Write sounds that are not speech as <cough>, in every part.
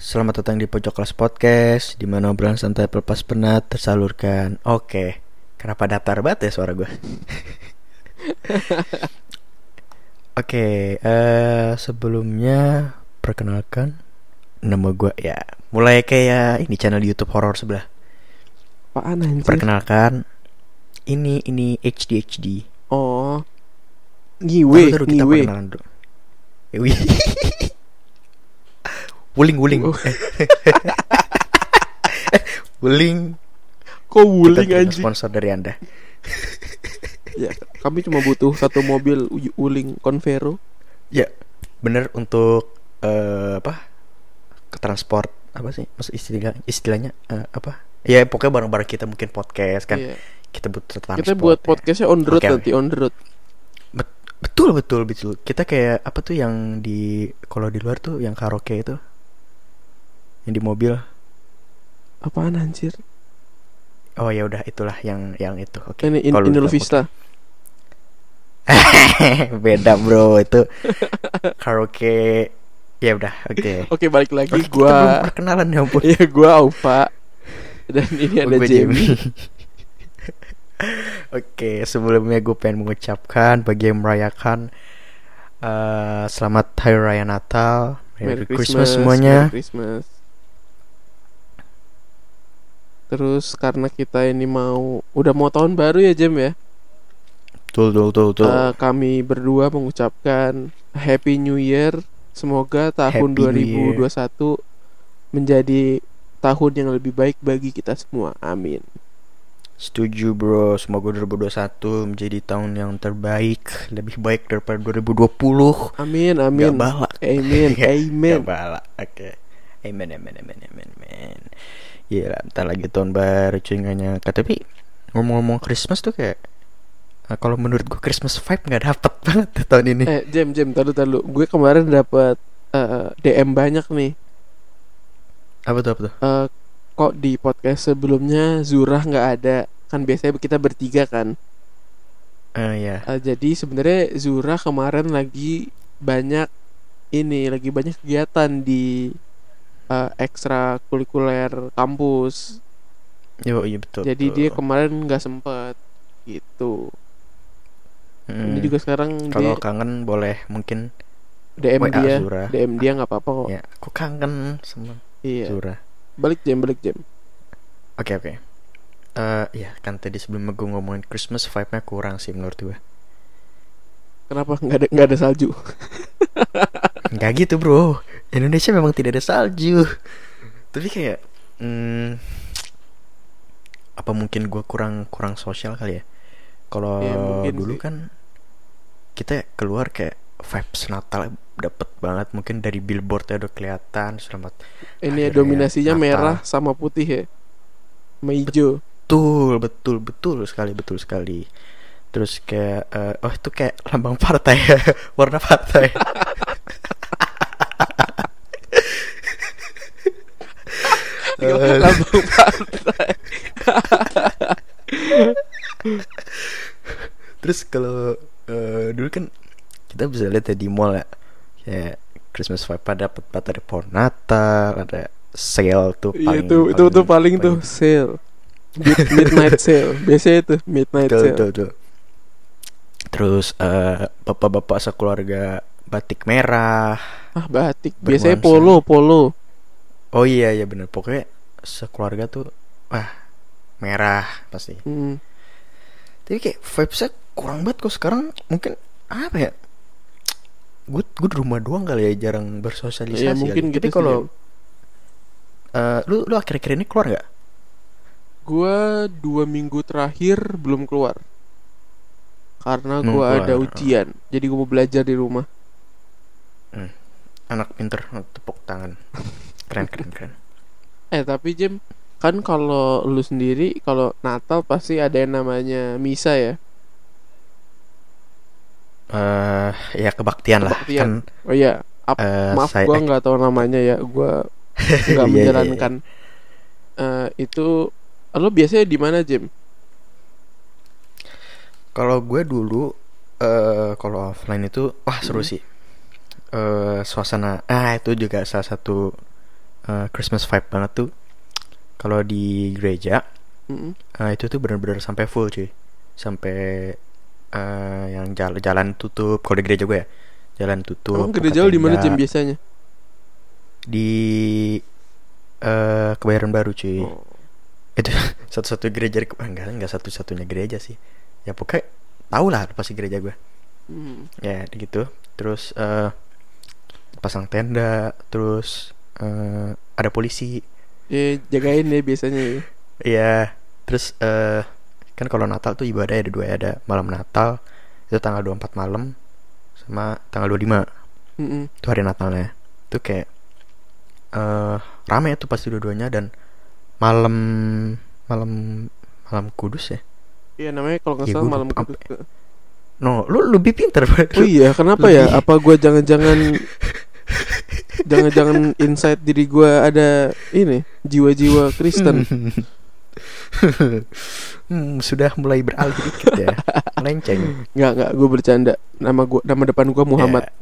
Selamat datang di Pojok Kelas Podcast di mana obrolan santai pelepas penat tersalurkan. Oke, kenapa datar banget ya suara gue? <laughs> Oke, eh sebelumnya perkenalkan nama gue ya. Mulai kayak ini channel YouTube horor sebelah. Apaan anjir? Perkenalkan ini ini HD HD. Oh. Ngiwe, taruh, kita ngiwe. perkenalan dulu. <laughs> Eh, wuling wuling. Oh. wuling. Kok wuling anjir? sponsor dari anda. Ya, kami cuma butuh satu mobil wuling Convero. Ya, bener untuk eh, apa? Ke transport apa sih? Maksud istilah istilahnya eh, apa? Ya pokoknya barang-barang kita mungkin podcast kan. Iya. Kita butuh transport. Kita buat ya. podcastnya on the road Oke, nanti on the road. Bet- betul betul betul. Kita kayak apa tuh yang di kalau di luar tuh yang karaoke itu? Yang di mobil. Apaan anjir? Oh ya udah itulah yang yang itu. Oke. Ini in, udah- Vista. <laughs> Beda bro itu karaoke. Ya udah oke. Oke, balik lagi belum gua. perkenalan ya ampun. Iya, gua Aupa. Dan ini ada Gue Jamie. <laughs> Oke, sebelumnya gue pengen mengucapkan bagi yang merayakan eh, selamat Hari Raya Natal, Merry, Christmas, semuanya. Merry Christmas. Terus karena kita ini mau udah mau tahun baru ya Jam ya. Betul, betul, betul, betul. Eh, kami berdua mengucapkan Happy New Year. Semoga tahun Happy New 2021 menjadi tahun yang lebih baik bagi kita semua. Amin. Setuju bro, semoga 2021 menjadi tahun yang terbaik, lebih baik daripada 2020. Amin, Gak amin. bala. Amin, <laughs> Gak amin. bala. Oke. Amen, amen, amen, amen, amen. Iya lah, bentar lagi tahun baru cuy nggak nyangka. Tapi ngomong-ngomong Christmas tuh kayak eh, kalau menurut gue Christmas vibe nggak dapet <laughs> banget tuh tahun ini. Eh, Jam, Jam, taruh, taruh. Gue kemarin dapat eh, DM banyak nih. Apa tuh apa tuh? Eh, kok di podcast sebelumnya Zurah nggak ada? Kan biasanya kita bertiga kan. Eh ya. Eh, jadi sebenarnya Zura kemarin lagi banyak ini lagi banyak kegiatan di eh, ekstrakurikuler kampus. Yo, iya betul. jadi betul. dia kemarin nggak sempet gitu. Mm. Ini juga sekarang kalau dia kangen boleh mungkin DM WA dia, Zura. DM dia nggak apa-apa kok. ya. Aku kangen sama Iya. Zura. Balik jam, balik jam. Oke oke. Eh ya kan tadi sebelum gue ngomongin Christmas vibe-nya kurang sih menurut gue. Kenapa nggak ada nggak ada salju? <laughs> Enggak gitu bro. Indonesia memang tidak ada salju. Tapi kayak hmm, apa mungkin gue kurang kurang sosial kali ya? Kalau Ya, dulu sih. kan kita keluar kayak vibes Natal dapet banget mungkin dari billboard ya udah kelihatan selamat Ini Akhirnya dominasinya Natal. merah sama putih ya. Sama hijau. betul betul betul sekali betul sekali terus kayak eh, oh itu kayak lambang partai ya <laughs> warna partai Eh, Lambang partai. terus kalau eh, dulu kan kita bisa lihat ya di mall ya kayak Christmas vibe ada dapat ada pohon Natal ada sale tuh Iya itu itu tuh paling tuh sale. Mid- midnight sale. Biasanya itu midnight Betul, sale. betul, betul. Terus eh, bapak-bapak sekeluarga batik merah. Ah batik. Biasanya polo polo. Oh iya iya bener Pokoknya sekeluarga tuh wah merah pasti. Hmm. Tapi kayak vibesnya kurang banget kok sekarang mungkin apa ya? Gue gue di rumah doang kali ya jarang bersosialisasi. Iya, mungkin kali. gitu Tapi kalau eh, lu lu akhir-akhir ini keluar nggak? Gua dua minggu terakhir belum keluar. Karena gua keluar. ada ujian. Jadi gua mau belajar di rumah. Anak pinter tepuk tangan. <laughs> Keren keren keren. Eh tapi Jim kan kalau lu sendiri kalau Natal pasti ada yang namanya misa ya. Eh ya kebaktian lah Kebaktian. kan. Oh iya, ap- eh, maaf saya- eh, nggak tahu namanya ya. Gua <laughs> nggak Iya, iya, iya. menjalankan eh, itu. Lo biasanya di mana Jim? Kalau gue dulu eh kalau offline itu wah seru Hmm. sih. Eh suasana ah itu juga salah satu eh, Christmas vibe banget tuh kalau di gereja Mm-mm. eh, itu tuh bener-bener sampai full cuy sampai eh, yang jalan jalan tutup kalau di gereja gue ya jalan tutup Emang gereja di mana jam biasanya? di eh kebayoran baru cuy Oh. itu <laughs> satu-satu gereja di- enggak enggak satu-satunya gereja sih ya pokoknya tau lah pasti gereja gue Hmm. ya gitu terus eh pasang tenda terus eh ada polisi Ya jagain ya biasanya ya. Iya, terus eh kan kalau Natal tuh ibadah ada dua ya, ada malam Natal itu tanggal 24 malam sama tanggal 25 Mm-mm. itu hari Natalnya. Itu kayak eh rame tuh pasti dua-duanya dan malam malam malam kudus ya. Iya namanya kalau nggak Iya, salah gua malam kudus. No, lu lebih pinter. Oh iya, kenapa ya? Lebih- Apa gua jangan-jangan <laughs> jangan-jangan inside diri gua ada ini jiwa-jiwa Kristen? Hmm, sudah mulai beralih dikit ya. <laughs> Melenceng. Nggak nggak, gue bercanda. Nama gua nama depan gua Muhammad. Ya.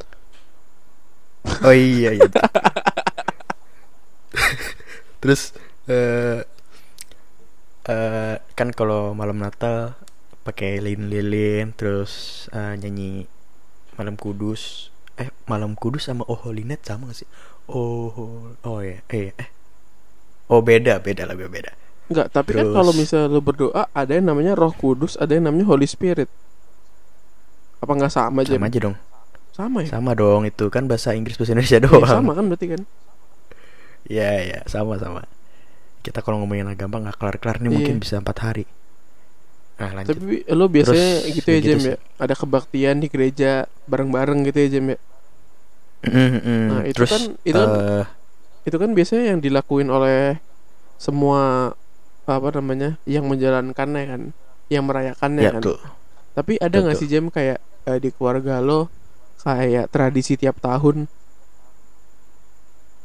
Oh iya iya. <laughs> Terus eh eh, kan kalau malam Natal pakai lilin-lilin terus eh, nyanyi malam kudus eh malam kudus sama oh holy night sama gak sih oh oh ya eh eh oh beda beda lah beda Nggak, tapi kan Terus- kalau misalnya lu berdoa ada yang namanya Roh Kudus, ada yang namanya Holy Spirit. Apa nggak sama aja? sama aja dong Sama ya? sama dong itu kan bahasa Inggris bahasa Indonesia Iya, doang sama kan berarti kan? Iya iya sama sama. Kita kalau ngomongin gampang nggak kelar kelar nih Iya. mungkin bisa empat hari. Nah lanjut. Tapi lo biasanya Terus, gitu ya ya gitu Jem sih. ya? Ada kebaktian di gereja bareng-bareng gitu ya Jem ya? Mm-mm. Nah, itu Terus kan- itu kan- eh, Itu kan biasanya yang dilakuin oleh semua apa namanya yang menjalankannya kan, yang merayakannya ya kan. tuh. Tapi ada nggak sih Jem kayak eh, di keluarga lo kayak tradisi tiap tahun?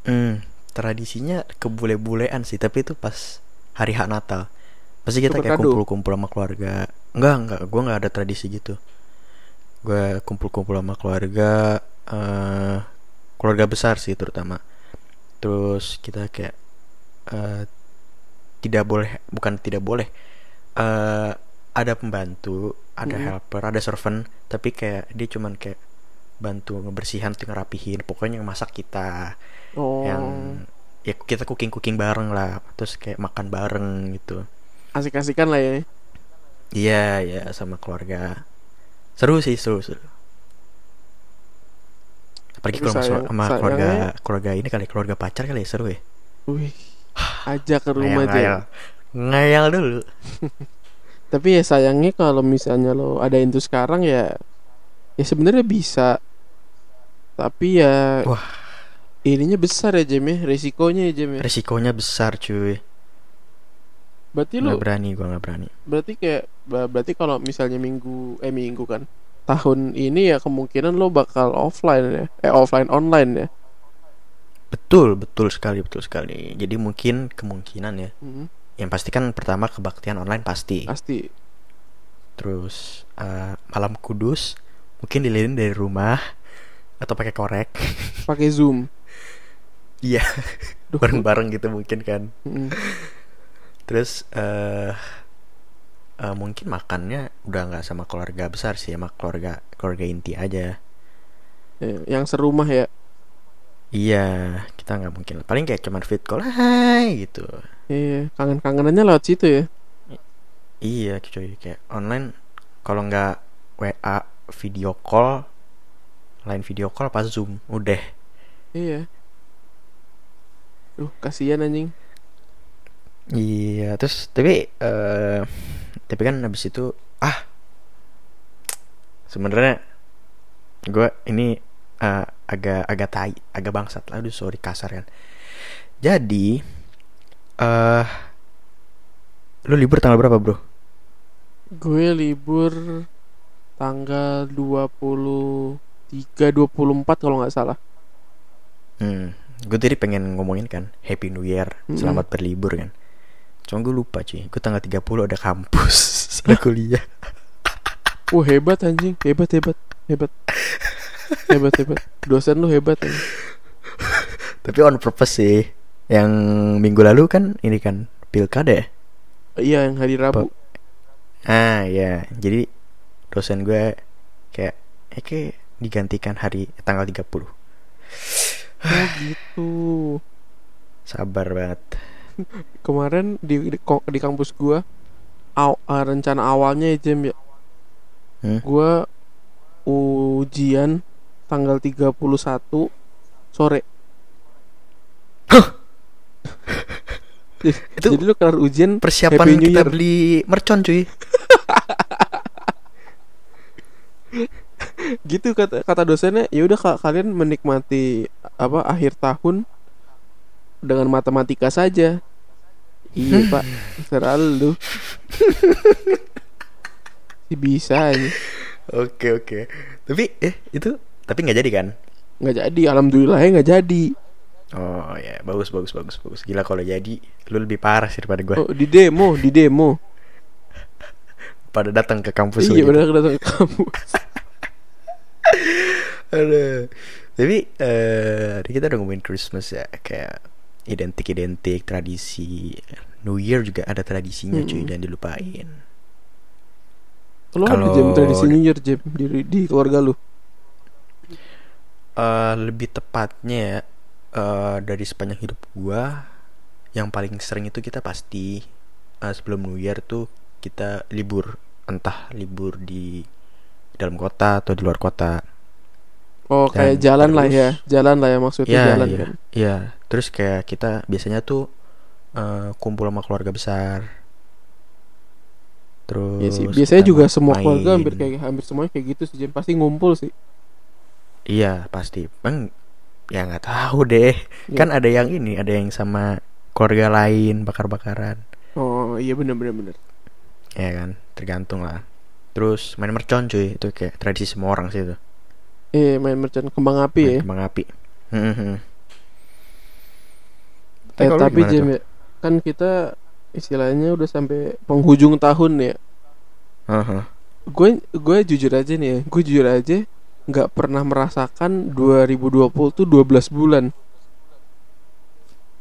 Hmm, tradisinya kebule-bulean sih, tapi itu pas hari hak Natal. Pasti kita kayak kumpul-kumpul sama keluarga. Enggak enggak, gua nggak ada tradisi gitu. Gua kumpul-kumpul sama keluarga, eh keluarga besar sih terutama. Terus kita kayak eh tidak boleh, bukan tidak boleh. eh ada pembantu, ada Mhm. helper, ada servant, tapi kayak dia cuman kayak bantu ngebersihan, tuh ngerapihin. Pokoknya yang masak kita Oh, yang ya kita cooking cooking bareng lah terus kayak makan bareng gitu asik-asikan lah ya. iya ya sama keluarga seru sih seru seru apalagi kalau sama, sayang- sama keluarga sayangnya- keluarga ini kali keluarga pacar kali ya seru ya Wih, ajak ke rumah ngayal Jem. ngayal dulu <laughs> Tapi ya sayangnya kalau misalnya lo adain itu sekarang ya ya sebenarnya bisa. Tapi ya Wah. ininya besar ya Jem ya, resikonya ya Jem ya. resikonya besar cuy Berarti nggak lo berani gua nggak berani. Berarti kayak berarti kalau misalnya minggu eh minggu kan tahun ini ya kemungkinan lo bakal offline ya eh offline online ya. betul betul sekali betul sekali. Jadi mungkin kemungkinan ya. Mhm, yang pasti kan pertama kebaktian online pasti. Pasti. terus eh, malam kudus mungkin dilirin dari rumah atau pakai korek. Pakai Zoom. <laughs> Iya, bareng-bareng gitu mungkin kan. Mhm. Terus eh eh, mungkin makannya udah nggak sama keluarga besar sih sama keluarga keluarga inti aja Ya, yang serumah ya. iya kita nggak mungkin paling kayak cuman fit call hai gitu Iya, kangen-kangenannya lewat situ ya. iya cuy kayak online kalau nggak WA video call lain video call pas zoom udah Iya. Duh, kasihan anjing. Iya, terus tapi eh tapi kan habis itu ah sebenarnya gue ini eh, agak agak tai, agak bangsat lah, aduh sorry kasar kan. Jadi eh lu libur tanggal berapa, Bro? Gue libur tanggal 23 24 kalau nggak salah. Hmm, gue tadi pengen ngomongin kan Happy New Year, Mm-mm. selamat berlibur kan. Cuma gue lupa cuy, gue tanggal 30 ada kampus, <laughs> ada kuliah. Wah, hebat anjing, hebat hebat, hebat. Hebat hebat. Dosen lu hebat anjing. Tapi on purpose sih. Yang minggu lalu kan ini kan pilkada ya? Iya yang hari Rabu. Ah ya, jadi dosen gue kayak Eke digantikan hari tanggal 30 Oh gitu. Sabar banget <laughs> Kemarin di di, di kampus gua aw, eh, rencana awalnya ya Jem ya. Hmm? Gua ujian tanggal 31 sore. Itu Jadi lu kelar ujian Persiapan kita Year. beli mercon cuy <laughs> gitu kata kata dosennya ya udah kalian menikmati apa akhir tahun dengan matematika saja. Iya pak. Selalu <laughs> sih bisa aja Oke oke. Tapi eh itu Tapi nggak jadi kan? nggak jadi. Alhamdulillah ya nggak jadi. Oh ya. Bagus bagus bagus bagus. Gila kalau jadi Lu lebih parah sih daripada gue oh di demo di demo. Pada datang ke kampus iya gitu. benar datang ke kamu <laughs> Aduh. Tapi eh tadi kita udah ngomongin Christmas ya. Kayak identik-identik tradisi New Year juga ada tradisinya cuy Mm-mm. dan dilupain. lo ada Kalau- jam tradisi New Year jam di, di keluarga lu Eh lebih tepatnya ya eh dari sepanjang hidup gua yang paling sering itu kita pasti eh, sebelum New Year tuh kita libur entah libur di dalam kota atau di luar kota. Oh Dan kayak jalan lah terus- ya jalan lah ya maksudnya Iya, jalan iya. kan Iya, terus kayak kita biasanya tuh eh, kumpul sama keluarga besar. Terus Iya sih biasanya juga semua keluarga hampir kayak hampir semuanya kayak gitu sih pasti ngumpul sih Iya, pasti. Bang ya nggak tahu deh. Iya. Kan ada yang ini, ada yang sama keluarga lain bakar-bakaran. oh iya bener bener bener Ya kan, tergantung lah. Terus main mercon cuy, itu kayak tradisi semua orang sih itu. Eh main mercon kembang api Main ya kembang api. <laughs> Eh, tapi tuh? ya, kan kita istilahnya udah sampai penghujung tahun ya. Heeh. Gue gue jujur aja nih ya, gue jujur aja nggak pernah merasakan 2020 tuh 12 bulan.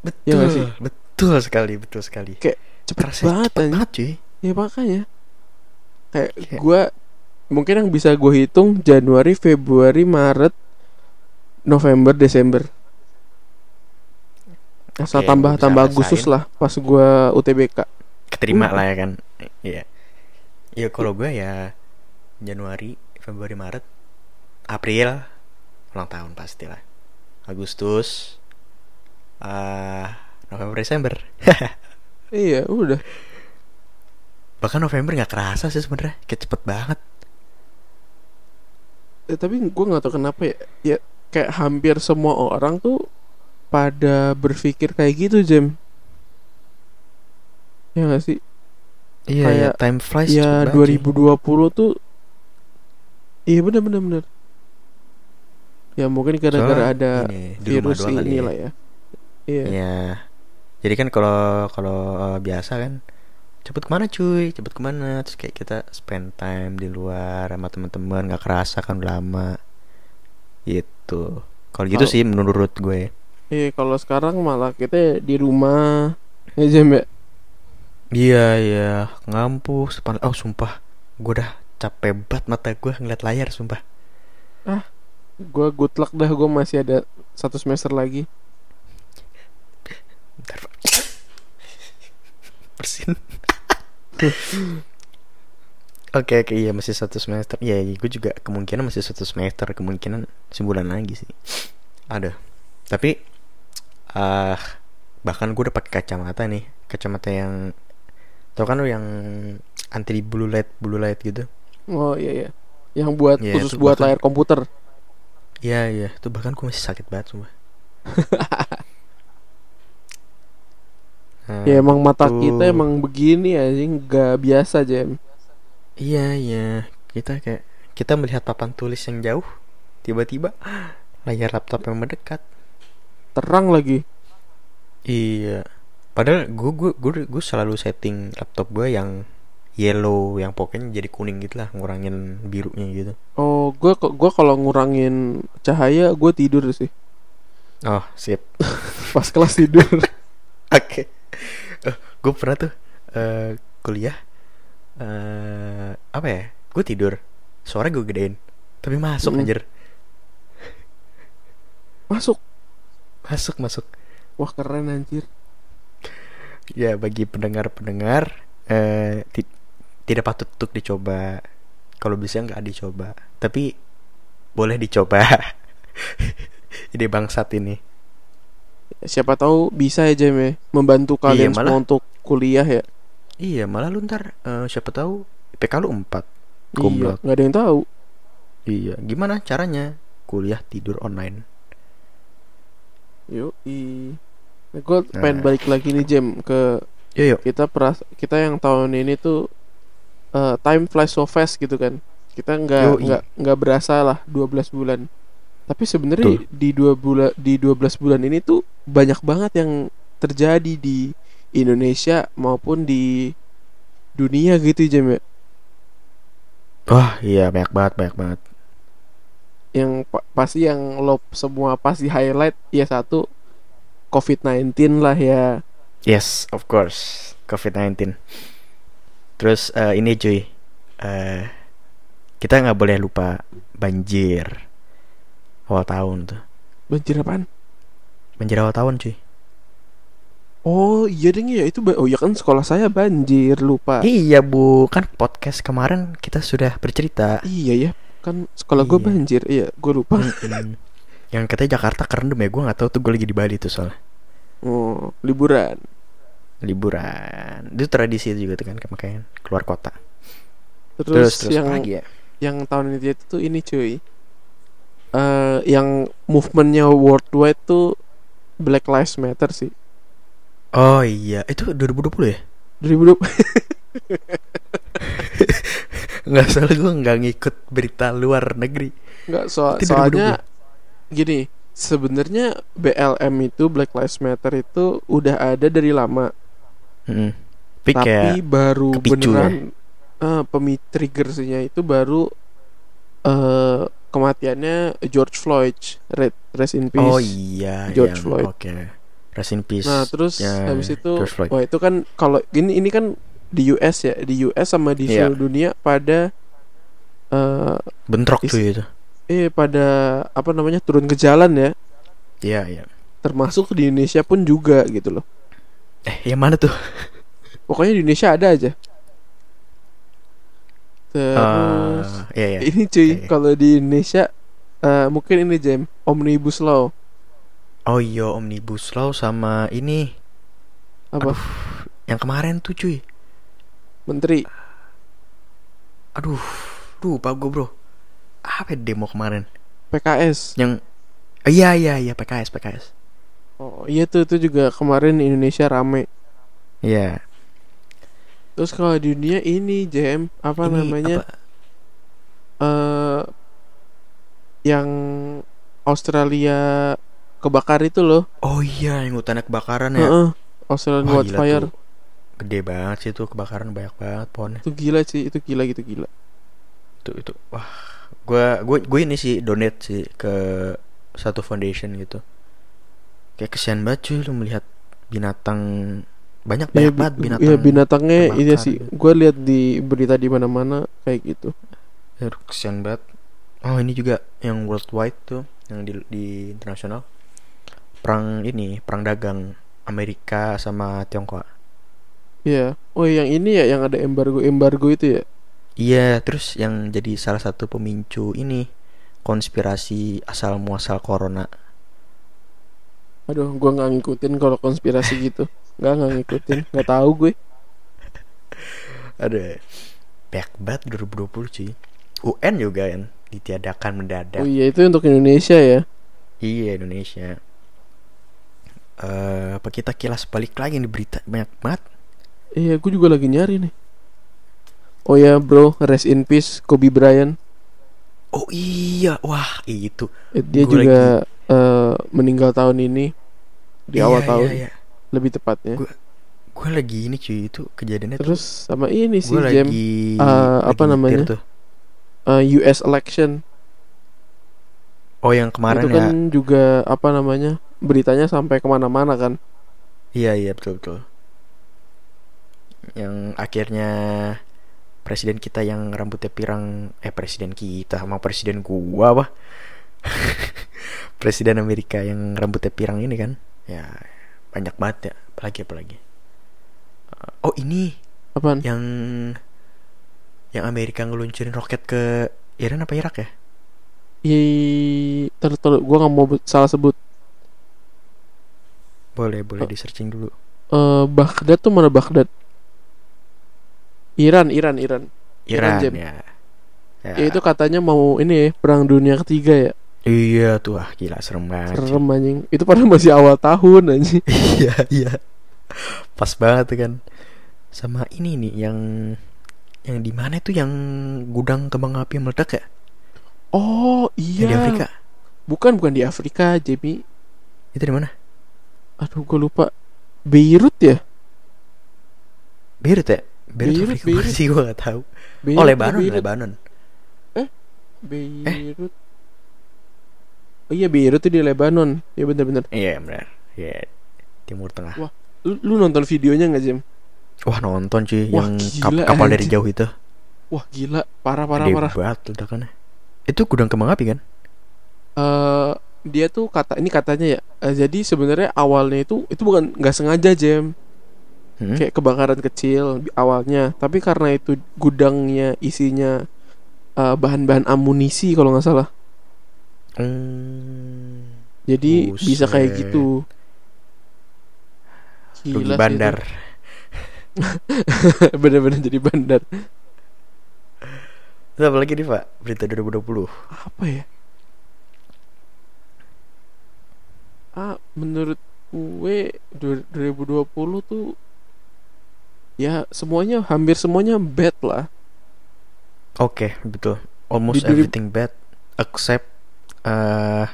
Betul, Iya nggak sih? betul sekali, betul sekali. Kayak cepet Kerasa banget cepet aja. banget cuy. Ya makanya kayak Kayak- gue mungkin yang bisa gue hitung Januari, Februari, Maret, November, Desember. Asal Oke, yang tambah gua bisa tambah Agustus rasain. lah pas gue UTBK. keterima Hmm. lah ya kan iya ya kalau gue ya Januari Februari Maret April ulang tahun pasti lah Agustus ah November Desember <laughs> Iya, udah. bahkan November nggak kerasa sih sebenarnya kayak cepet banget Eh, tapi gue nggak tahu kenapa ya ya kayak hampir semua orang tuh pada berpikir kayak gitu Jem ya gak sih iya Kayak, ya time flies ya cepet banget, cuy. 2020 tuh iya bener bener bener ya mungkin gara-gara ada ini, virus ini ya. lah ya iya Iya. Jadi kan kalau kalau eh, biasa kan cepet ke mana cuy, cepet ke mana terus kayak kita spend time di luar sama teman-teman nggak kerasa kan lama gitu. Kalau gitu sih menurut gue. iya kalau sekarang malah kita di rumah Jem ya Iya iya ngampus depan oh sumpah gue udah capek banget mata gue ngeliat layar sumpah. gue good luck dah gue masih ada satu semester lagi Bentar. <laughs> Bersin. Oke oke iya masih satu semester. Iya iya, gue juga kemungkinan masih satu semester kemungkinan sebulan lagi sih. Ada. Tapi ah bahkan gue udah pakai kacamata nih, kacamata yang tau kan lo yang anti blue light blue light gitu. oh iya iya yang buat Iya, khusus buat bahkan- layar komputer Iya iya, itu bahkan gue masih sakit banget sumpah. <laughs> Nah, ya emang mata tuh. kita emang begini anjing nggak biasa Jem Iya iya kita kayak kita melihat papan tulis yang jauh tiba-tiba <gasps> layar laptop yang mendekat. terang lagi Iya. Padahal gue gue gue gue selalu setting laptop gue yang yellow yang pokoknya jadi kuning gitu lah ngurangin birunya gitu. Oh, gue gua kalau ngurangin cahaya gue tidur sih. Oh sip. <laughs> Pas kelas tidur. <laughs> Oke. Gue pernah tuh eh, kuliah eh apa ya? Gue tidur. Suara gue gedein. Tapi masuk Hmm. anjir. Masuk. Masuk, masuk. Wah keren anjir. Ya bagi pendengar-pendengar eh ti- tidak patut untuk dicoba. Kalau bisa nggak dicoba. Tapi boleh dicoba. <laughs> Ide bangsat ini. Siapa tahu bisa ya Jem ya membantu kalian Iya, malah- semua untuk kuliah ya. Iya, malah lu ntar eh, siapa tahu IPK lu 4. Iya, nggak ada yang tahu. Iya, gimana caranya kuliah tidur online? Yuk, nah, gue pengen Nah. balik lagi nih Jem ke Yuk, yuk. kita peras kita yang tahun ini tuh eh, time flies so fast gitu kan. Kita nggak nggak nggak berasa lah 12 bulan. Tapi sebenarnya di dua bulan di 12 bulan ini tuh banyak banget yang terjadi di Indonesia maupun di dunia gitu Jem ya. Wah, iya banyak banget, banyak banget. Yang pa- pasti yang lo semua pasti highlight ya satu COVID-19 lah ya. Yes, of course. COVID-19. Terus eh, ini cuy. eh kita nggak boleh lupa banjir. Awal tahun tuh. Banjir apaan? Banjir awal tahun cuy. Oh iya deng ya itu oh ya kan sekolah saya banjir lupa. Iya, Bu. Kan podcast kemarin kita sudah bercerita. Iya ya kan sekolah gue Iya. banjir iya gue lupa. Yang katanya Jakarta kerendam ya, gue nggak tahu tuh gue lagi di Bali tuh soalnya. Oh liburan. Liburan. Itu tradisi itu juga tuh kan makanya keluar kota. Terus, Terus terus, yang lagi ya? yang tahun ini itu tuh ini cuy. Eh yang movementnya worldwide tuh Black Lives Matter sih. Oh iya, itu 2020 ya? 2020 <laughs> Nggak salah gue nggak ngikut berita luar negeri. nggak so Itu soalnya gini sebenarnya BLM itu Black Lives Matter itu udah ada dari lama Mm-mm. Tapi tapi baru kepicu ya? beneran eh pemi triggersnya itu baru eh kematiannya George Floyd Red rest in peace oh iya, George yang- Floyd. Oke. Rest in peace. nah terus ya, habis itu wah itu kan kalau ini ini kan di US ya di US sama di Iya. seluruh dunia pada eh Bentrok is- cuy itu. eh pada apa namanya turun ke jalan ya Iya iya. termasuk di Indonesia pun juga gitu loh Eh yang mana tuh? pokoknya di Indonesia ada aja terus Ah, iya iya. ini cuy Oke. kalau di Indonesia eh, mungkin ini Jam omnibus law Oh iya omnibus law sama ini apa Aduh, yang kemarin tuh cuy. menteri Aduh, lupa gue bro. Apa demo kemarin? PKS Yang Oh, iya iya iya PKS PKS. oh iya tuh itu juga kemarin Indonesia rame Iya. Terus kalau di dunia ini Jam apa Ini namanya apa? eh yang Australia kebakar itu loh Oh iya yang hutannya kebakaran ya. Heeh, Australian Wah, wildfire tuh. Gede banget sih tuh kebakaran banyak banget pohonnya. itu gila sih itu gila gitu gila Itu itu. Wah, gua gue gue ini sih donate sih ke satu foundation gitu. Kayak kesian banget cuy lu melihat binatang banyak Iya, banyak banget bi- binatang. iya, binatangnya terbakar sih gitu. gue lihat di berita di mana-mana kayak gitu Aduh, kesian banget. Oh, ini juga yang worldwide tuh, yang di di internasional. Perang ini, perang dagang Amerika sama Tiongkok. Iya. Oh, yang ini ya yang ada embargo-embargo itu ya. Iya, terus yang jadi salah satu pemicu ini konspirasi asal muasal corona. Aduh, gua nggak ngikutin kalau konspirasi gitu. <laughs> Nggak ngikutin, nggak tahu gue. Ada banyak banget 2020 cuy. UN juga kan ditiadakan mendadak. Oh iya, itu untuk Indonesia ya. Iya Indonesia. Eh, apa kita kilas balik lagi nih berita banyak banget. Iya, gue juga lagi nyari nih. Oh ya, bro, rest in peace Kobe Bryant. Oh iya, wah itu. Eh, Dia Gua juga eh, meninggal tahun ini di Iya, awal iya, tahun, iya. Lebih tepatnya. Gua- Gue lagi ini cuy itu kejadiannya tuh. Terus sama ini sih gue Jam lagi eh, apa lagi namanya? tuh. eh, US election. Oh yang kemarin itu ya. kan juga apa namanya beritanya sampai ke mana-mana kan. Iya iya betul betul. Yang akhirnya presiden kita yang rambutnya pirang eh presiden kita sama presiden gua apa? <laughs> presiden Amerika yang rambutnya pirang ini kan? Ya banyak banget ya. Apalagi apalagi. Uh, oh ini Apaan? yang yang Amerika ngeluncurin roket ke Iran apa Irak ya? Ih, ter, ter, gue nggak mau salah sebut. Boleh boleh Oh. di searching dulu. Eh, Baghdad tuh mana Baghdad? Iran, Iran, Iran. Iran, Iran ya. Ya. Ya itu katanya mau ini ya, perang dunia ketiga ya. Iya tuh ah gila serem banget. Serem anjing. Itu padahal masih awal tahun anjing. <laughs> iya iya pas banget kan sama ini nih yang yang di mana tuh yang gudang kembang api yang meledak ya Oh Yang iya. di Afrika Bukan bukan di Afrika, Jamie. itu di mana Aduh, gue lupa. Beirut ya? Beirut ya Beirut, Beirut, Afrika <laughs> Beirut. sih gue gak tahu Beirut, oh Lebanon Beirut. Lebanon Beirut. Oh iya Beirut tuh di Lebanon. Ya bener-bener. iya benar iya Timur Tengah Wah, Lu, lu nonton videonya nggak Jim? wah nonton cuy Wah, yang gila, kapal dari jauh itu Wah gila, parah parah gede parah. banget ledakannya itu gudang kembang api kan Eh dia tuh kata ini katanya ya. eh, jadi sebenarnya awalnya itu itu bukan nggak sengaja Jam. Hmm? Kayak kebakaran kecil awalnya. Tapi karena itu gudangnya isinya eh, bahan-bahan amunisi kalau nggak salah. Hmm, Jadi bisa kayak gitu. Gila bandar. <laughs> Bener-bener jadi bandar. Terus apa lagi nih pak berita 2020 Apa ya? Ah, menurut gue du- 2020 tuh ya semuanya hampir semuanya bad lah. Oke, betul. Almost Di everything bad except uh,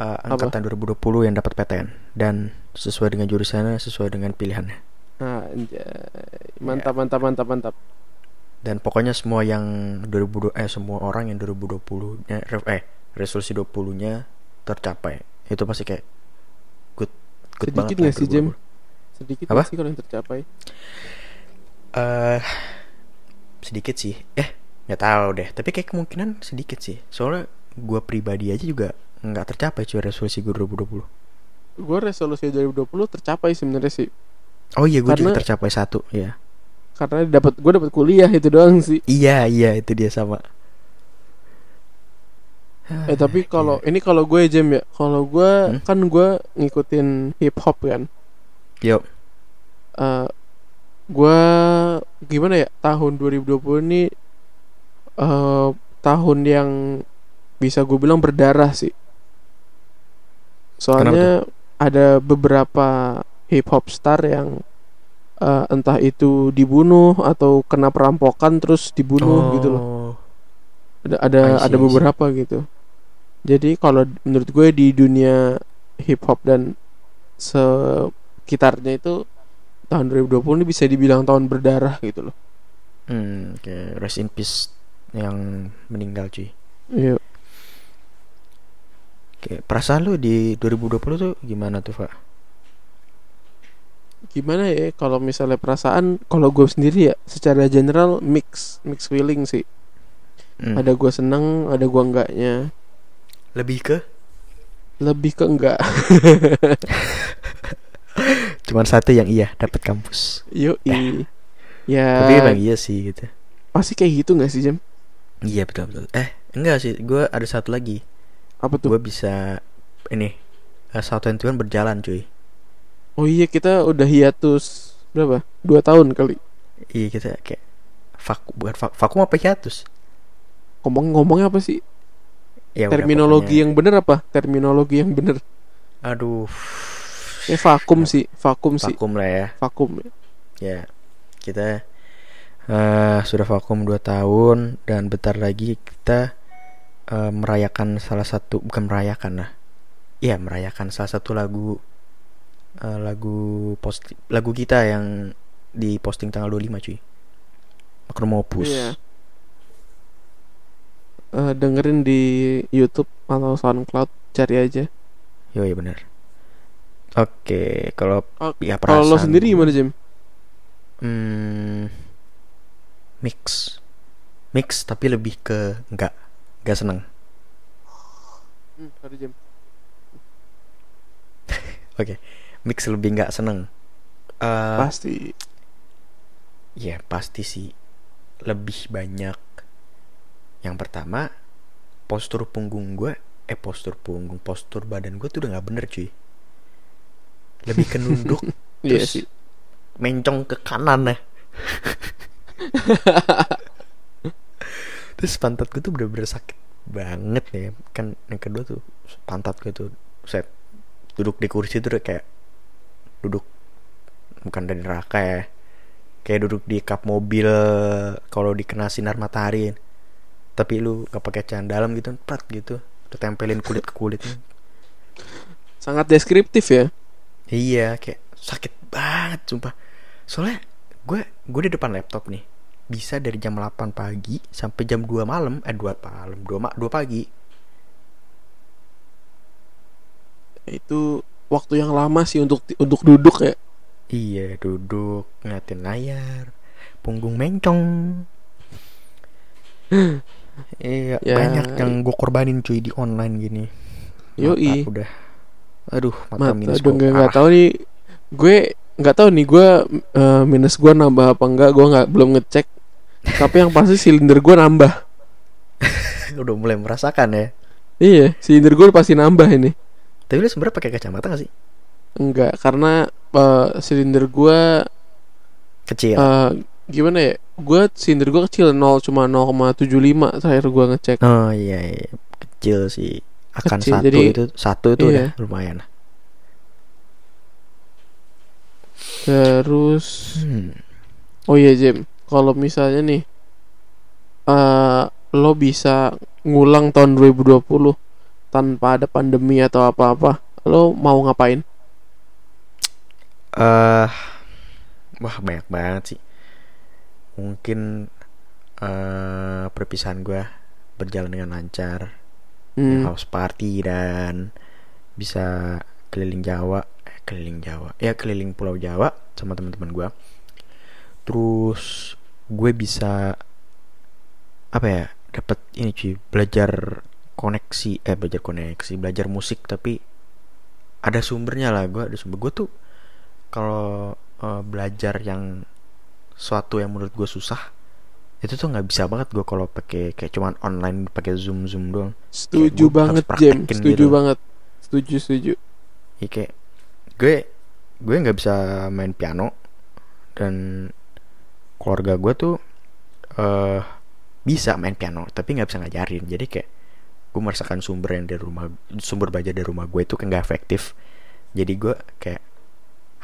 uh, angkatan 2020 yang dapat PTN dan sesuai dengan jurusannya, sesuai dengan pilihannya. Nah, mantap mantap mantap mantap. Dan pokoknya semua yang 2020 eh semua orang yang 2020-nya eh resolusi 20-nya tercapai. Itu pasti kayak good good Sedikit banget sih? 2020. Sedikit Apa? sih kalau yang tercapai. Eh sedikit sih. Eh, nggak tahu deh. Tapi kayak kemungkinan sedikit sih. Soalnya gua pribadi aja juga nggak tercapai cuy resolusi gue 2020. Gue resolusi 2020 tercapai sebenarnya sih. Oh iya, gue juga tercapai satu, ya. Karena dapat gue dapat kuliah itu doang sih. Iya, iya itu dia sama. Eh tapi <sighs> kalau ini kalau gue jam ya, kalau gue Hmm? kan gue ngikutin hip hop kan. Yuk, eh gue gimana ya tahun 2020 ini eh tahun yang bisa gue bilang berdarah sih. Soalnya ada beberapa hip hop star yang eh, entah itu dibunuh atau kena perampokan terus dibunuh gitu loh. Oh, Ada ada see, ada beberapa gitu. Jadi kalau menurut gue di dunia hip hop dan sekitarnya itu tahun 2020 ini bisa dibilang tahun berdarah gitu loh. Hmm, oke, rest in peace yang meninggal cuy. Iya. Oke, perasaan lu di 2020 tuh gimana tuh, Pak? Gimana ya kalau misalnya perasaan kalau gue sendiri ya secara general mix mix feeling sih. Hmm, Ada gue seneng, ada gue enggaknya. lebih ke Lebih ke enggak. <laughs> cuman satu yang iya dapat kampus. Yuk. Ya. Tapi emang iya sih gitu. pasti kayak gitu nggak sih Jam? Iya betul betul. Eh, enggak sih, gue ada satu lagi. Apa tuh? Gue bisa ini uh, South Twenty berjalan cuy. Oh iya kita udah hiatus berapa? Dua tahun kali. Iya kita kayak vakum bukan vakum, vakum apa hiatus? Ngomong-ngomongnya apa sih? Ya Terminologi pokoknya- yang bener apa? Terminologi yang bener. aduh Ya vakum sih, vakum sih, vakum lah ya. vakum. ya. Kita eh sudah vakum 2 tahun dan bentar lagi kita eh, merayakan salah satu bukan merayakan lah. Iya merayakan salah satu lagu eh, lagu post lagu kita yang di posting tanggal 25 cuy. Makromopus. Iya. Eh, dengerin di YouTube atau SoundCloud, cari aja. Yo ya benar. Oke, kalau Oh, ya Kalau lo perasaan sendiri gimana Jim? Hmm, mix, mix tapi lebih ke enggak, enggak seneng. Hmm. <laughs> Oke, mix lebih enggak seneng. Eh, Pasti. ya pasti sih lebih banyak. Yang pertama, postur punggung gue, eh postur punggung, postur badan gue tuh udah nggak bener cuy. Lebih ke nunduk, <laughs> Iya terus sih. mencong ke kanan ya. <laughs> terus pantat gue tuh bener-bener sakit banget ya kan yang kedua tuh pantat gue tuh set duduk di kursi tuh udah kayak duduk bukan dari neraka ya kayak duduk di kap mobil kalau dikena sinar matahari tapi lu nggak pakai celana dalam gitu prat gitu ditempelin kulit ke kulit Sangat deskriptif ya. Iya, kayak sakit banget sumpah. Soalnya gue gue di depan laptop nih. Bisa dari jam 8 pagi sampai jam 2 malam, eh 2 malam, 2 ma 2 pagi. Itu waktu yang lama sih untuk untuk duduk ya. Iya, duduk ngeliatin layar, punggung mencong. <laughs> iya, Ya. banyak yang gue korbanin cuy di online gini. Yoi. Mata udah Aduh, mata, Mata minus nggak nggak parah. tahu nih. Gue nggak tahu nih gue eh, minus gue nambah apa enggak. Gue nggak belum ngecek. Tapi yang pasti silinder gue nambah. <laughs> udah mulai merasakan ya. Iya, silinder gue pasti nambah ini. Tapi lu sebenarnya pakai kacamata gak sih? Enggak, karena eh, silinder gue Kecil. eh, gimana ya? Gue silinder gue kecil 0 cuma 0,75 terakhir gue ngecek. Oh iya, iya. kecil sih. Akan Kecil, satu jadi- itu satu itu iya. udah lumayan. Terus Hmm. oh iya Jim, kalau misalnya nih eh lo bisa ngulang tahun 2020 tanpa ada pandemi atau apa-apa, lo mau ngapain? eh wah banyak banget sih. Mungkin eh perpisahan gue berjalan dengan lancar, Hmm, house party dan bisa keliling Jawa, eh, keliling Jawa, ya keliling Pulau Jawa sama teman-teman gue. Terus gue bisa apa ya dapat ini cuy belajar koneksi eh belajar koneksi belajar musik tapi ada sumbernya lah gue ada sumber gue tuh kalau eh, belajar yang suatu yang menurut gue susah itu tuh nggak bisa banget gue kalau pakai kayak cuman online pakai zoom zoom doang setuju banget praktekin setuju gitu. banget. Setuju, setuju. ya kayak gue gue nggak bisa main piano dan keluarga gue tuh eh bisa main piano tapi nggak bisa ngajarin. Jadi kayak gue merasakan sumber yang dari rumah sumber belajar dari rumah gue itu kayak nggak efektif. Jadi gue kayak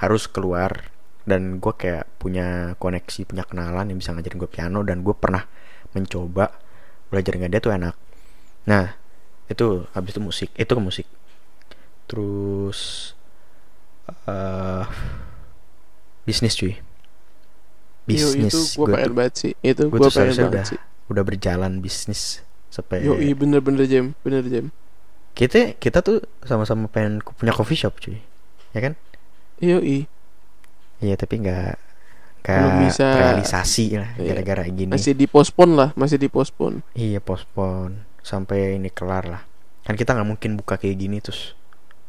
harus keluar dan gue kayak punya koneksi punya kenalan yang bisa ngajarin gue piano dan gue pernah mencoba belajar dengan dia tuh enak. Nah itu habis itu musik itu ke musik. Terus eh bisnis cuy Yo, bisnis itu gue Gua pengen banget sih. Itu gue pengen banget udah sih. udah berjalan bisnis sampai Yo, iya bener-bener Jim, bener Jim. kita kita tuh sama-sama pengen punya coffee shop cuy ya kan Yo, iya. iya tapi nggak nggak bisa. realisasi lah Iya. gara-gara gini Masih dipospon lah, masih dipospon. iya pospon sampai ini kelar lah kan kita nggak mungkin buka kayak gini terus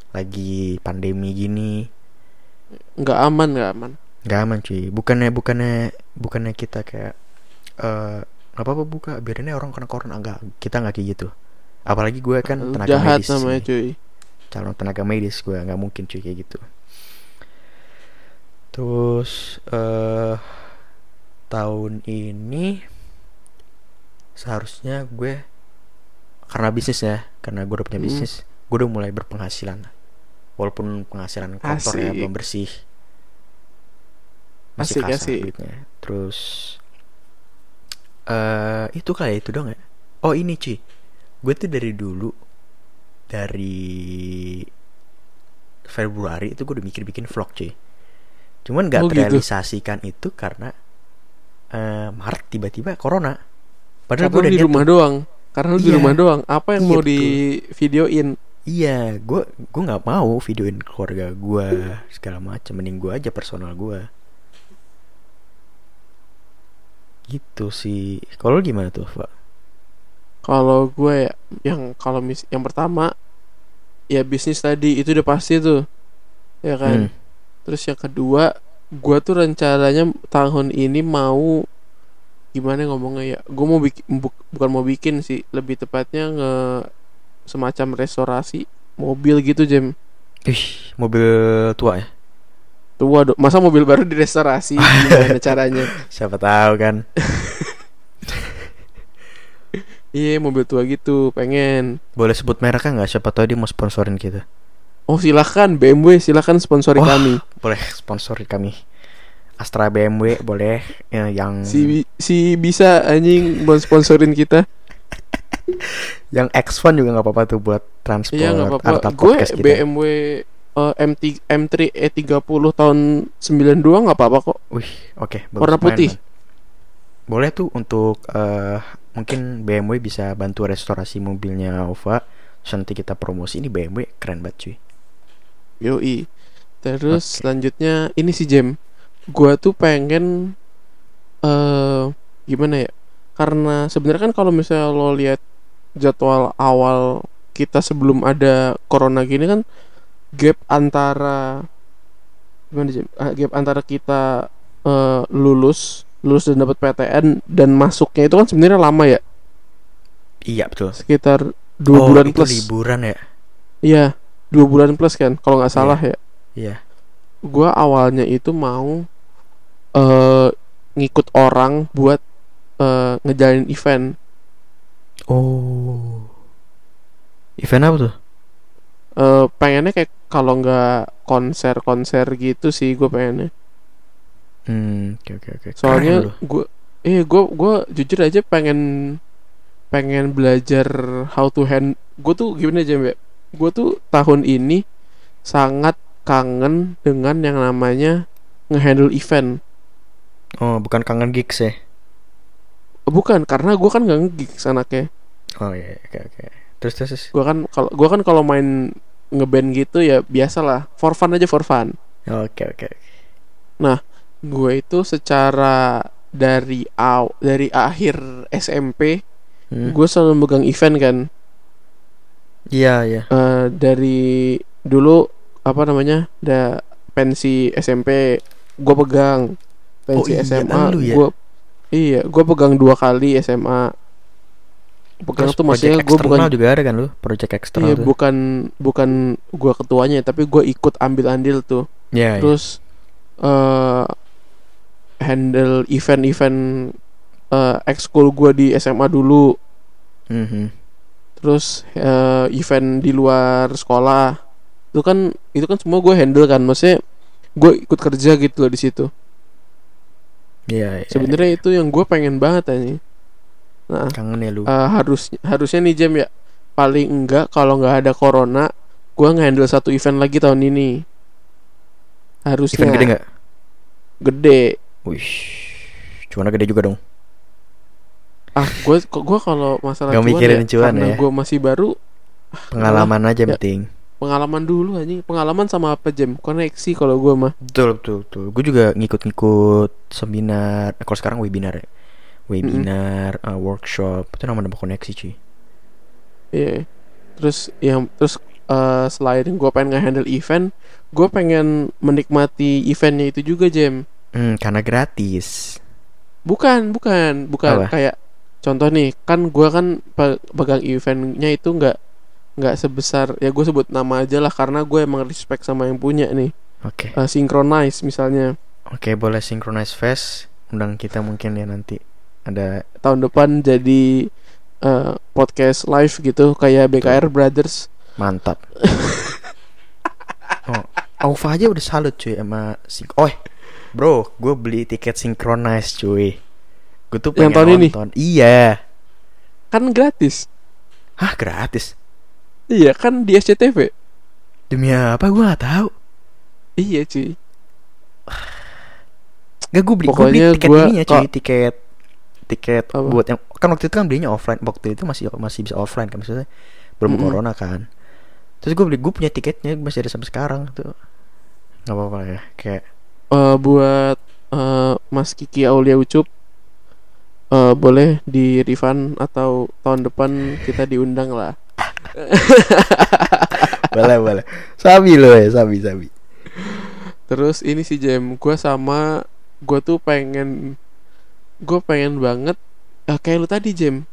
lagi pandemi gini Nggak aman, nggak aman. Nggak aman cuy. Bukannya bukannya bukannya kita kayak eh nggak apa-apa buka. Biarinnya orang kena corona. Enggak kita nggak kayak gitu. Apalagi gue kan tenaga Jahat medis. namanya cuy. calon tenaga medis gue. Nggak mungkin cuy kayak gitu. Terus eh tahun ini seharusnya gue karena bisnis ya karena gue udah punya Hmm. bisnis gue udah mulai berpenghasilan. Walaupun penghasilan kotor ya Asik. belum bersih Asik, kasar asik. duitnya terus eh itu kali ya, itu dong ya oh ini cuy gue tuh dari dulu dari Februari itu gue udah mikir bikin vlog cuy cuman nggak Oh, gitu. terrealisasikan itu karena eh Maret tiba-tiba corona padahal gue di rumah tuh. doang. Karena lu di Iya. rumah doang. Apa yang Iya, mau betul. di videoin? Iya, gue gue nggak mau videoin keluarga gue segala macam. Mending gue aja personal gue. Gitu sih. Kalau gimana tuh, Pak? Kalau gue ya, yang kalau mis yang pertama ya bisnis tadi itu udah pasti tuh. Ya kan? Hmm. Terus yang kedua, gue tuh rencananya tahun ini mau gimana ngomongnya ya? Gue mau bikin bu- bukan mau bikin sih, lebih tepatnya nge semacam restorasi mobil gitu, Jem. Ih, mobil tua ya? Tua dong. Masa mobil baru direstorasi <laughs> gimana caranya? Siapa tahu kan. <laughs> Iya, mobil tua gitu, pengen. Boleh sebut mereknya nggak? Siapa tahu dia mau sponsorin kita. Oh, silakan BMW, silakan sponsori Wah. kami. Boleh sponsori kami. Astra BMW boleh ya, yang Si si bisa anjing mau sponsorin kita. <laughs> yang X1 juga nggak apa-apa tuh buat transport Iya nggak apa-apa. Gue podcast kita. Eh, M3 M3 E30 tahun 92 nggak apa-apa kok. Wih, oke. bagus. Warna putih. main. Boleh tuh untuk eh, mungkin BMW bisa bantu restorasi mobilnya Ova. Terus nanti kita promosi ini BMW keren banget cuy. Yoi. Terus Oke. selanjutnya ini si Jem. Gua tuh pengen eh gimana ya? Karena sebenarnya kan kalau misalnya lo lihat jadwal awal kita sebelum ada corona gini kan gap antara gimana Jem? Ah, gap antara kita eh, lulus lulus dan dapat PTN dan masuknya itu kan sebenarnya lama ya Iya betul. sekitar dua oh, bulan itu plus liburan ya? iya dua bulan plus kan kalau nggak salah ya Iya. gua awalnya itu mau eh ngikut orang buat eh ngejalanin event Oh. Event apa tuh? eh pengennya kayak kalau nggak konser-konser gitu sih gue pengennya Hmm, oke oke oke. Keren soalnya gue eh gue gue jujur aja pengen pengen belajar how to hand gue tuh gimana aja mbak gue tuh tahun ini sangat kangen dengan yang namanya ngehandle event Oh, bukan kangen gigs ya? bukan karena gue kan nggak nge-gigs anaknya Oh iya, oke oke. Terus terus. terus. gue kan kalau gua kan kalau main ngeband gitu ya biasalah for fun aja for fun Oke oke. oke. gue itu secara dari aw dari akhir SMP Hmm. gue selalu megang event kan Iya iya. Eh, dari dulu apa namanya da pensi SMP gue pegang pensi Oh iya, SMA ya? gue iya gue pegang dua kali SMA pegang Terus tuh maksudnya gue bukan juga ada kan lu? Project eksternal iya tuh. bukan bukan gue ketuanya tapi gue ikut ambil andil tuh Iya, iya. terus eh handle event-event eh ekskul gue di SMA dulu Mhm. terus eh, event di luar sekolah itu kan itu kan semua gue handle kan maksudnya gue ikut kerja gitu loh di situ Iya, iya. sebenarnya itu yang gue pengen banget aja nah kangen ya lu. eh, harus harusnya nih jam ya paling enggak kalau nggak ada corona gue ngehandle satu event lagi tahun ini harusnya Event gede nggak? gede Wih, cuman gede juga dong. ah gue kok gue kalau masalah Nggak cuan mikirin ya, cuan karena ya? gue masih baru Pengalaman aja Ya. penting. pengalaman dulu aja pengalaman sama apa jam koneksi kalau gue mah Betul betul betul. Gue juga ngikut-ngikut seminar. eh, Kalau sekarang webinar ya. Webinar, eh, workshop itu nama-nama koneksi cuy. Iya. Terus yang terus eh, selain gue pengen nge-handle event, gue pengen menikmati eventnya itu juga Jam. Hmm, karena gratis. Bukan, bukan, bukan Apa? kayak contoh nih, kan gue kan pe- pegang eventnya itu nggak nggak sebesar ya gue sebut nama aja lah karena gue emang respect sama yang punya nih. Oke. Eh, synchronize misalnya Oke, boleh synchronize fest. Undang kita mungkin ya nanti. Ada tahun depan jadi eh, podcast live gitu kayak BKR Brothers. mantap. <laughs> oh, Aufa aja udah salut cuy sama sing Oh, bro, gue beli tiket synchronize cuy. Gue tuh Yang pengen tahun ini? nonton. Iya. Kan gratis. Hah, gratis? Iya, kan di SCTV. Demi apa gue gak tahu. Iya, cuy. Gak gue beli, gua beli Pokoknya tiket gua ini ya cuy, kok- tiket tiket Apa? buat yang kan waktu itu kan belinya offline waktu itu masih masih bisa offline kan maksudnya belum Mm-mm. corona kan terus gue beli gue punya tiketnya masih ada sampai sekarang tuh nggak apa-apa ya kayak Eh, buat eh, Mas Kiki Aulia Ucup eh, boleh di refund atau tahun depan kita diundang lah. <laughs> boleh boleh sabi lo ya sabi sabi Terus ini sih Jem, gue sama gue tuh pengen gue pengen banget eh, kayak lu tadi Jem,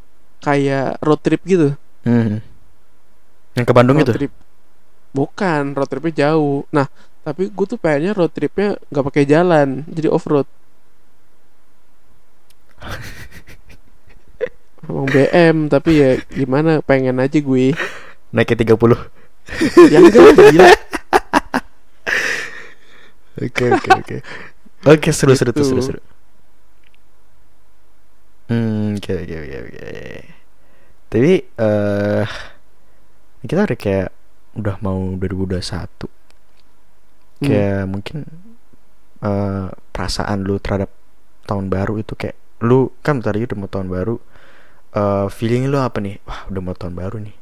kayak road trip gitu. hmm. yang ke Bandung road itu trip. Bukan, road tripnya jauh. Nah, tapi gue tuh pengennya road tripnya nggak pakai jalan, jadi off road. <laughs> Emang BM tapi ya gimana pengen aja gue naiknya 30 oke Ya enggak gila <laughs> oke oke oke seru seru tuh seru Gitu. seru hmm oke oke oke oke. Tapi eh kita udah kayak udah mau 2021 Hmm. kayak mungkin eh perasaan lu terhadap tahun baru itu kayak lu kan lagi udah mau tahun baru eh feeling lu apa nih? Wah udah mau tahun baru nih.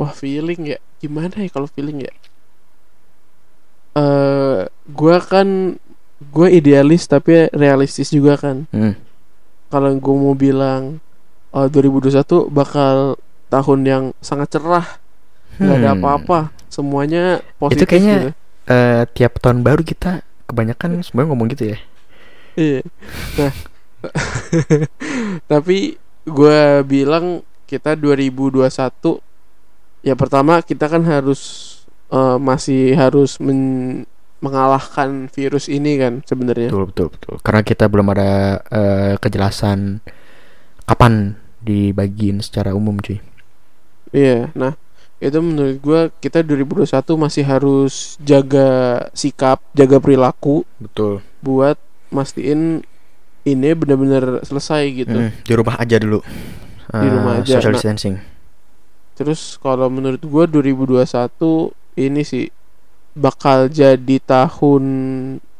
Wah feeling ya? Gimana ya kalau feeling ya? Eh Gua kan Gue idealis tapi realistis juga kan hmm. Kalau gue mau bilang eh, 2021 bakal tahun yang sangat cerah nggak ada Hmm. apa-apa Semuanya positif kayaknya gitu. Eh, tiap tahun baru kita kebanyakan semuanya ngomong gitu ya Iya. Nah, <laughs> tapi gue bilang kita 2021 ya pertama kita kan harus eh, masih harus men- mengalahkan virus ini kan sebenarnya. betul betul betul karena kita belum ada eh, kejelasan kapan dibagiin secara umum cuy Iya. Nah, itu menurut gue kita 2021 masih harus jaga sikap, jaga perilaku betul buat mastiin ini benar-benar selesai gitu. Hmm, di rumah aja dulu Di rumah Eh, aja, social nah. distancing Terus kalau menurut gue 2021 ini sih bakal jadi tahun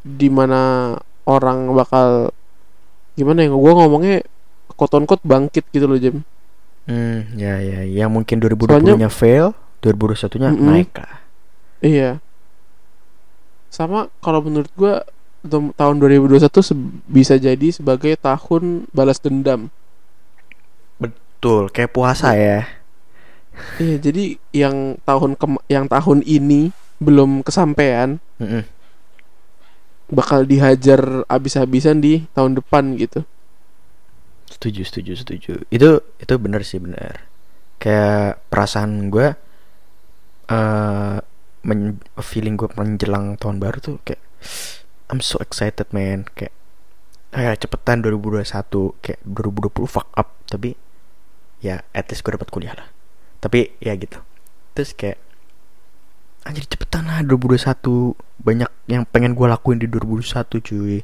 di mana orang bakal gimana ya gue ngomongnya koton kot bangkit gitu loh Jem. hmm ya ya yang mungkin 2020 Soalnya- nya fail 2021 nya Mm-mm. naik lah Iya. Sama kalau menurut gue tahun 2021 se- bisa jadi sebagai tahun balas dendam. betul kayak puasa ya Iya, jadi yang tahun yang tahun ini belum kesampaian Mm-mm. bakal dihajar abis-abisan di tahun depan gitu. setuju setuju setuju. Itu itu benar sih benar kayak perasaan gue eh men- feeling gue menjelang tahun baru tuh kayak I'm so excited man. Kayak kayak cepetan 2021 kayak 2020 fuck up. Tapi ya at least gue dapat kuliah lah. Tapi ya gitu. Terus kayak anjir cepetan lah 2021 banyak yang pengen gue lakuin di 2021 cuy.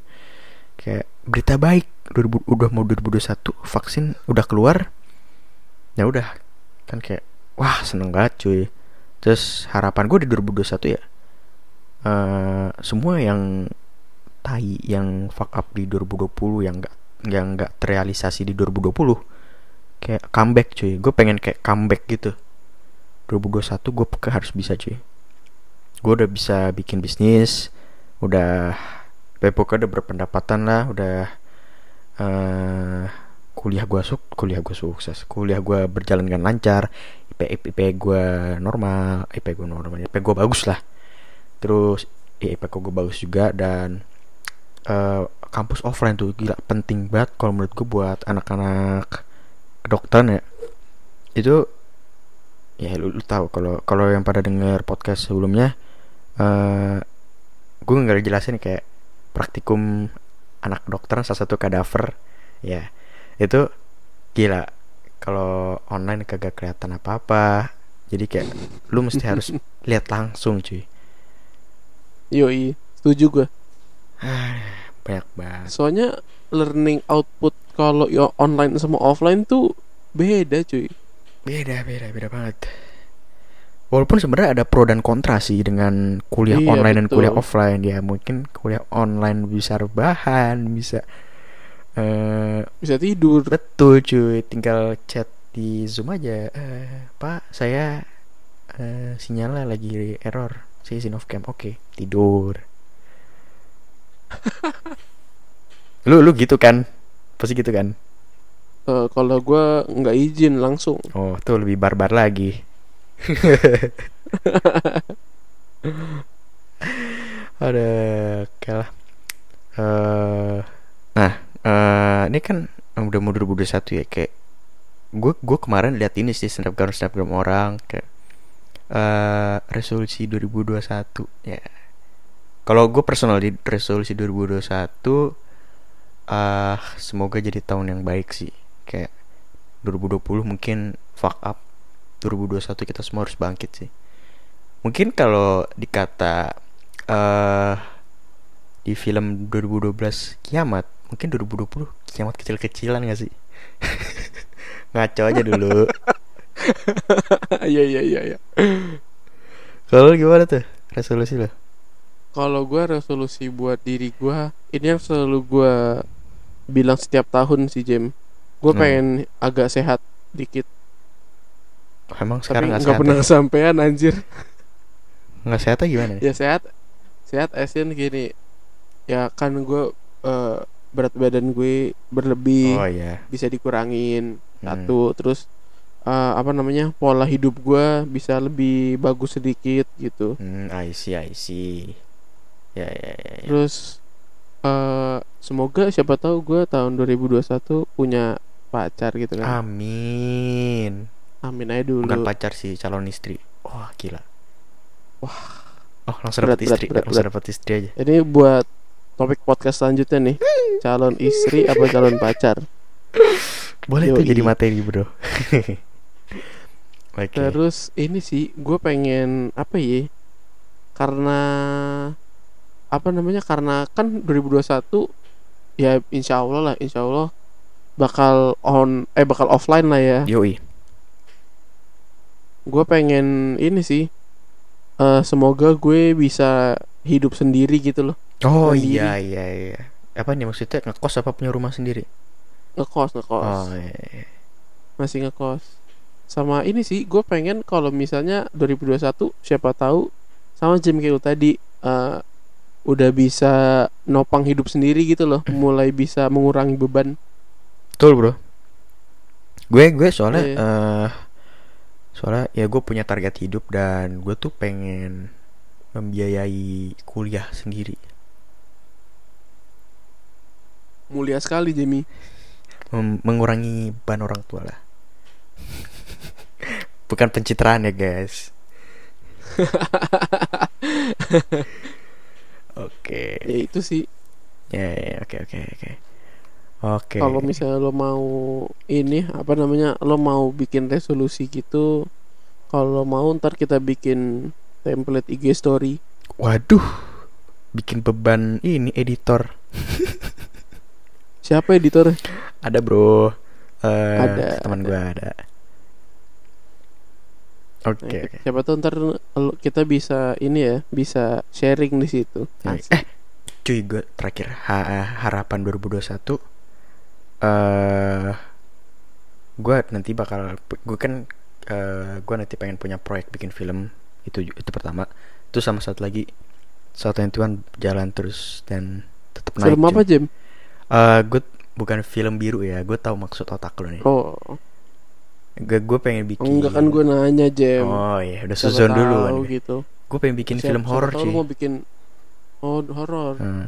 Kayak berita baik 2000 udah mau 2021 vaksin udah keluar. Ya udah kan kayak wah seneng banget cuy. Terus harapan gue di 2021 ya eh semua yang tai yang fuck up di 2020 yang enggak yang enggak terrealisasi di 2020 kayak comeback cuy. Gue pengen kayak comeback gitu. 2021 gue harus bisa cuy gue udah bisa bikin bisnis udah ya pokoknya udah berpendapatan lah udah eh kuliah gue suk kuliah gue sukses kuliah gue berjalan dengan lancar IP IP gue normal IP gue normal IP gue bagus lah. Terus ya, IP gue bagus juga dan eh kampus offline tuh gila penting banget kalau menurut gue buat anak-anak kedokteran ya. Itu ya lu, lu tahu kalau kalau yang pada denger podcast sebelumnya eh gue nggak jelasin kayak praktikum anak dokter salah satu kadaver. Ya itu gila. Kalau online kagak kelihatan apa apa jadi kayak lu mesti <laughs> harus lihat langsung cuy. Yoi, setuju gue. banyak banget. Soalnya learning output kalau yo online sama offline tuh beda cuy. beda beda beda banget walaupun sebenarnya ada pro dan kontra sih dengan kuliah Iya, online dan betul. kuliah offline ya. Mungkin kuliah online bisa rebahan bisa eh Bisa tidur. betul cuy. Tinggal chat di zoom aja. Eh pak saya eh, sinyalnya lagi error. Saya izin off cam. Oke tidur. <laughs> Lu lu gitu kan? Pasti gitu kan? Eh, kalau gue nggak izin langsung. Oh tuh lebih barbar lagi ada oke lah. Eh, nah eh ini kan udah mau 2021 ya kayak gue gue kemarin lihat ini sih snapgram snapgram orang kayak eh resolusi 2021 ya. Kalau gue personal di resolusi 2021 ah semoga jadi tahun yang baik sih kayak 2020 mungkin fuck up 2021 kita semua harus bangkit sih. Mungkin kalau dikata eh di film 2012 kiamat mungkin 2020 kiamat kecil-kecilan gak sih? <laughs> Ngaco aja dulu. <laughs> Iya iya iya iya. Kalau gimana tuh resolusi lo kalau gue resolusi buat diri gue ini yang selalu gue bilang setiap tahun sih Jem gue Hmm. pengen agak sehat dikit emang sekarang nggak sehat pernah ya? sampean anjir. Nggak sehat atau gimana? Ya? ya sehat sehat asin gini. Ya kan gue eh, berat badan gue berlebih oh iya. bisa dikurangin Hmm. satu. Terus eh, apa namanya pola hidup gue bisa lebih bagus sedikit gitu. Hmm I see I see. Ya ya ya, ya. terus eh semoga siapa tahu gue tahun 2021 punya pacar gitu kan. Amin amin aja dulu bukan pacar sih calon istri wah gila Wah. oh langsung dapat istri berat, langsung dapat istri aja ini buat topik podcast selanjutnya nih calon istri apa calon pacar boleh tuh Yoi. jadi materi bro <laughs> oke Terus ini sih gue pengen apa ya? Karena apa namanya? Karena kan 2021 ya insya Allah lah, insya Allah bakal on eh bakal offline lah ya. yoi Gue pengen ini sih. eh semoga gue bisa hidup sendiri gitu loh. oh Mandiri. iya iya iya apa nih maksudnya ngekos apa punya rumah sendiri Ngekos, ngekos. oh iya, iya. Masih ngekos. Sama ini sih gue pengen kalau misalnya 2021 siapa tahu sama Jim lu tadi eh, udah bisa nopang hidup sendiri gitu loh, mulai bisa mengurangi beban. betul bro gue gue soalnya Iya. eh soalnya ya gue punya target hidup dan gue tuh pengen membiayai kuliah sendiri. Mulia sekali Jamie. Mem- mengurangi beban orang tua lah. <laughs> Bukan pencitraan ya guys. <laughs> Oke. Ya itu sih. ya ya, oke oke oke oke Kalau misalnya lo mau ini apa namanya? Lo mau bikin resolusi gitu. Kalau mau ntar kita bikin template IG story. waduh bikin beban ini editor <laughs> Siapa editor? ada bro Eh, Ada, teman gue ada oke Nah, oke Siapa tahu ntar lo- kita bisa ini ya, bisa sharing di situ. Eh cuy gue terakhir ha- harapan 2021 eh gue nanti bakal gue kan eh gue nanti pengen punya proyek bikin film itu itu pertama itu sama satu lagi satu yang Tuhan jalan terus dan tetap naik Film apa Jam? Eh gue bukan film biru ya gue tahu maksud otak lo nih Oh, gue gue pengen bikin enggak kan gue nanya Jam. oh iya udah suzon dulu kan gitu. gue pengen bikin Siapa- film horor lo mau bikin oh horor. Hmm.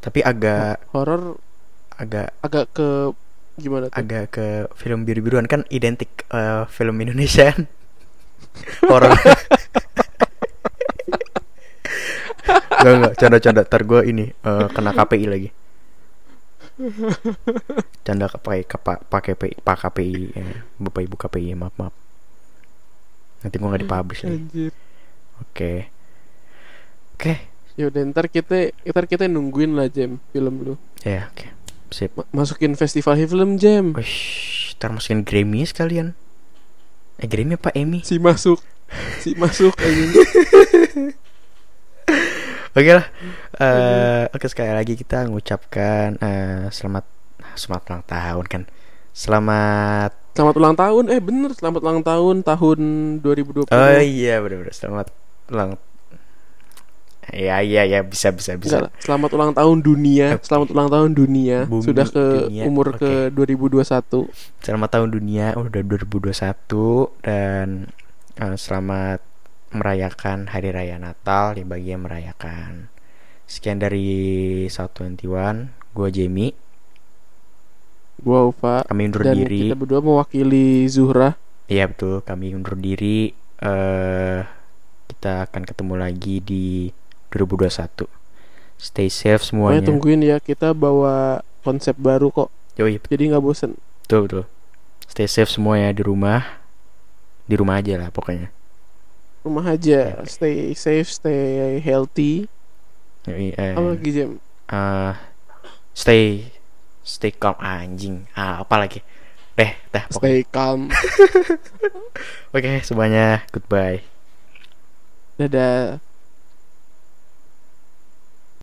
tapi agak Horor agak agak ke gimana tuh? agak ke film biru-biruan. Kan identik eh, film Indonesia kan? Horor. Gak gak canda-canda. Ntar gue ini eh, kena KPI lagi. Canda pakai pakai pak KPI eh, Bapak Ibu KPI maaf maaf. Nanti gue gak dipublish lagi. Oke. Oke. Ya udah ntar kita ntar kita nungguin lah Jam film lu. Ya oke Sip Ma- masukin festival film Jam. Wish, Ntar masukin Grammy sekalian Eh Grammy apa Emmy Si masuk. Si masuk anjing. <laughs> Oke lah. Eh, oke sekali lagi kita mengucapkan eh, selamat selamat ulang tahun kan. Selamat Selamat ulang tahun. Eh bener, selamat ulang tahun tahun 2020. Oh iya benar-benar selamat ulang. Iya iya ya bisa bisa bisa. Enggak selamat ulang tahun dunia. Selamat ulang tahun dunia. Bumi, Sudah ke dunia. umur ke 2021. Selamat tahun dunia udah 2021 dan eh, selamat merayakan hari raya Natal yang bagi yang merayakan. Sekian dari South 21, gue Jamie. Gua Ufa Kami undur dan diri. kita berdua mewakili Zuhra. Iya betul, kami undur diri. eh kita akan ketemu lagi di 2021. Stay safe Pokoknya semuanya. tungguin ya, kita bawa konsep baru kok. Yoi, Jadi nggak bosen. betul betul. Stay safe semuanya di rumah. Di rumah aja lah pokoknya. Rumah aja, stay safe, stay healthy. Yoi, eh, Apa lagi Jam? eh, stay stay calm anjing. Ah, apa lagi? Deh, dah pokoknya. Stay calm. <laughs> Oke, semuanya goodbye. Dadah.